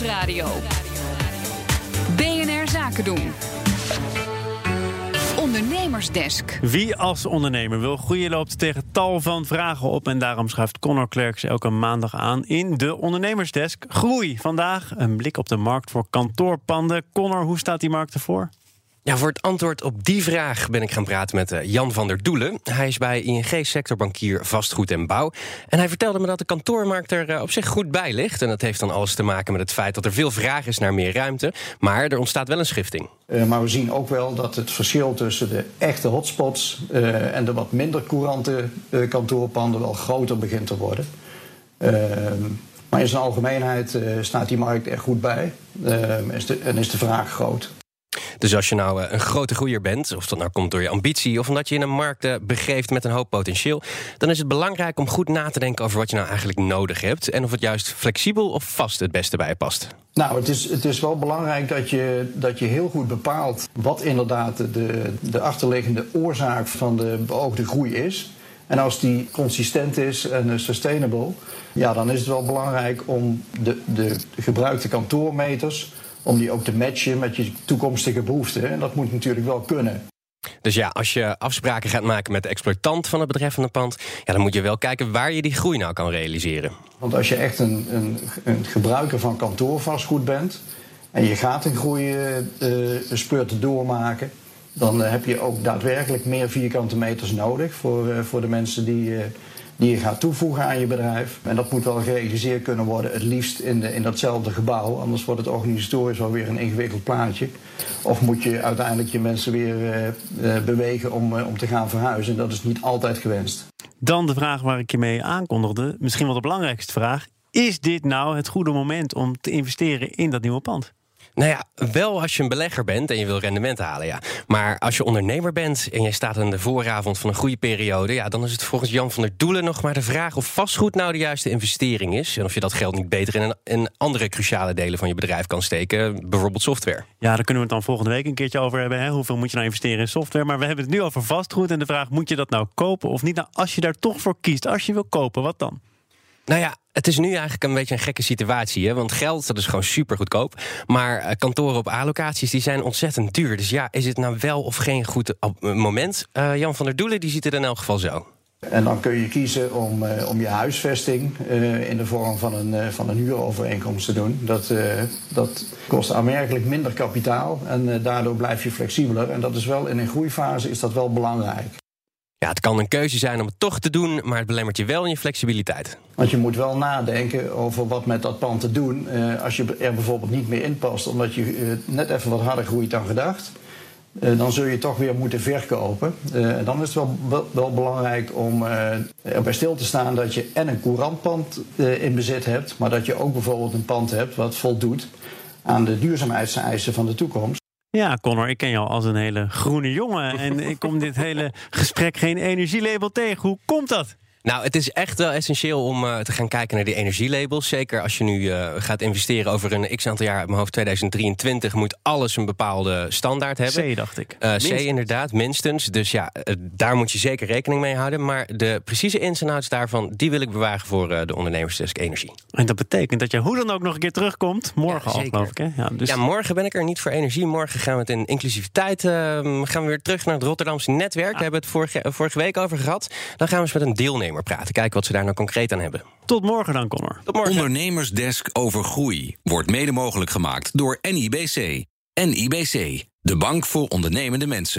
Nieuwsradio. BNR Zaken doen. Ondernemersdesk. Wie als ondernemer wil groeien loopt tegen tal van vragen op. En daarom schuift Connor Klerks elke maandag aan in de Ondernemersdesk. Groei. Vandaag een blik op de markt voor kantoorpanden. Connor, hoe staat die markt ervoor? Voor het antwoord op die vraag ben ik gaan praten met eh, Jan van der Doelen. Hij is bij ING sectorbankier vastgoed en bouw. En hij vertelde me dat de kantoormarkt er eh, op zich goed bij ligt. En dat heeft dan alles te maken met het feit dat er veel vraag is naar meer ruimte. Maar er ontstaat wel een schifting. Uh, maar we zien ook wel dat het verschil tussen de echte hotspots en de wat minder courante kantoorpanden wel groter begint te worden. Ehm, maar in zijn algemeenheid staat die markt er goed bij ehm, de, en is de vraag groot. Dus als je nou een grote groeier bent, of dat nou komt door je ambitie of omdat je in een markt begeeft met een hoop potentieel, dan is het belangrijk om goed na te denken over wat je nou eigenlijk nodig hebt en of het juist flexibel of vast het beste bij past. Nou, het is, het is wel belangrijk dat je, dat je heel goed bepaalt wat inderdaad de, de achterliggende oorzaak van de beoogde groei is. En als die consistent is en sustainable, ja, dan is het wel belangrijk om de, de gebruikte kantoormeters om die ook te matchen met je toekomstige behoeften. En dat moet natuurlijk wel kunnen. Dus ja, als je afspraken gaat maken met de exploitant van het betreffende pand, ja, dan moet je wel kijken waar je die groei nou kan realiseren. Want als je echt een, een, een gebruiker van kantoorvastgoed bent en je gaat een groei uh, spurt doormaken, dan uh, heb je ook daadwerkelijk meer vierkante meters nodig voor, uh, voor de mensen die die je gaat toevoegen aan je bedrijf. En dat moet wel gerealiseerd kunnen worden, het liefst in, de, in datzelfde gebouw. Anders wordt het organisatorisch wel weer een ingewikkeld plaatje. Of moet je uiteindelijk je mensen weer uh, uh, bewegen om, uh, om te gaan verhuizen. En dat is niet altijd gewenst. Dan de vraag waar ik je mee aankondigde, misschien wel de belangrijkste vraag. Is dit nou het goede moment om te investeren in dat nieuwe pand? Nou ja, wel als je een belegger bent en je wil rendement halen, ja. Maar als je ondernemer bent en je staat aan de vooravond van een goede periode, ja, dan is het volgens Jan van der Doelen nog maar de vraag of vastgoed nou de juiste investering is. En of je dat geld niet beter in, een, andere cruciale delen van je bedrijf kan steken, bijvoorbeeld software. Ja, daar kunnen we het dan volgende week een keertje over hebben. Hè? Hoeveel moet je nou investeren in software? Maar we hebben het nu over vastgoed en de vraag: moet je dat nou kopen of niet? Nou, als je daar toch voor kiest, als je wil kopen, wat dan? Nou ja, het is nu eigenlijk een beetje een gekke situatie. Hè? Want geld, dat is gewoon super goedkoop. Maar uh, kantoren op A-locaties, die zijn ontzettend duur. Dus ja, is het nou wel of geen goed moment? Uh, Jan van der Doelen, die ziet het in elk geval zo. En dan kun je kiezen om, om je huisvesting in de vorm van een, van een huurovereenkomst te doen. Dat, dat kost aanmerkelijk minder kapitaal en daardoor blijf je flexibeler. En dat is wel in een groeifase is dat wel belangrijk. Ja, het kan een keuze zijn om het toch te doen, maar het belemmert je wel in je flexibiliteit. Want je moet wel nadenken over wat met dat pand te doen. Uh, als je er bijvoorbeeld niet meer in past, omdat je uh, net even wat harder groeit dan gedacht. Uh, dan zul je toch weer moeten verkopen. dan is het wel, wel, wel belangrijk om erbij stil te staan dat je en een courantpand in bezit hebt, maar dat je ook bijvoorbeeld een pand hebt wat voldoet aan de duurzaamheidseisen van de toekomst. Ja, Connor, ik ken jou als een hele groene jongen. En ik kom dit hele gesprek geen energielabel tegen. Hoe komt dat? Nou, het is echt wel essentieel om uh, te gaan kijken naar die energielabels. Zeker als je nu uh, gaat investeren over een x aantal jaar, uit mijn hoofd 2023, moet alles een bepaalde standaard hebben. C, dacht ik. Uh, C, inderdaad, minstens. Dus ja, daar moet je zeker rekening mee houden. Maar de precieze ins en outs daarvan, die wil ik bewaren voor de ondernemersdesk energie. En dat betekent dat je hoe dan ook nog een keer terugkomt. Morgen ja, al, geloof ik. Hè? Ja, dus... ja, morgen ben ik er niet voor energie. Morgen gaan we het in inclusiviteit. gaan we weer terug naar het Rotterdamse netwerk. Ah. Daar hebben we het vorige, vorige week over gehad. Dan gaan we eens met een deelnemer praten. Kijken wat ze daar nou concreet aan hebben. Tot morgen dan, Connor. Tot morgen. Ondernemersdesk over groei wordt mede mogelijk gemaakt door NIBC. NIBC, de bank voor ondernemende mensen.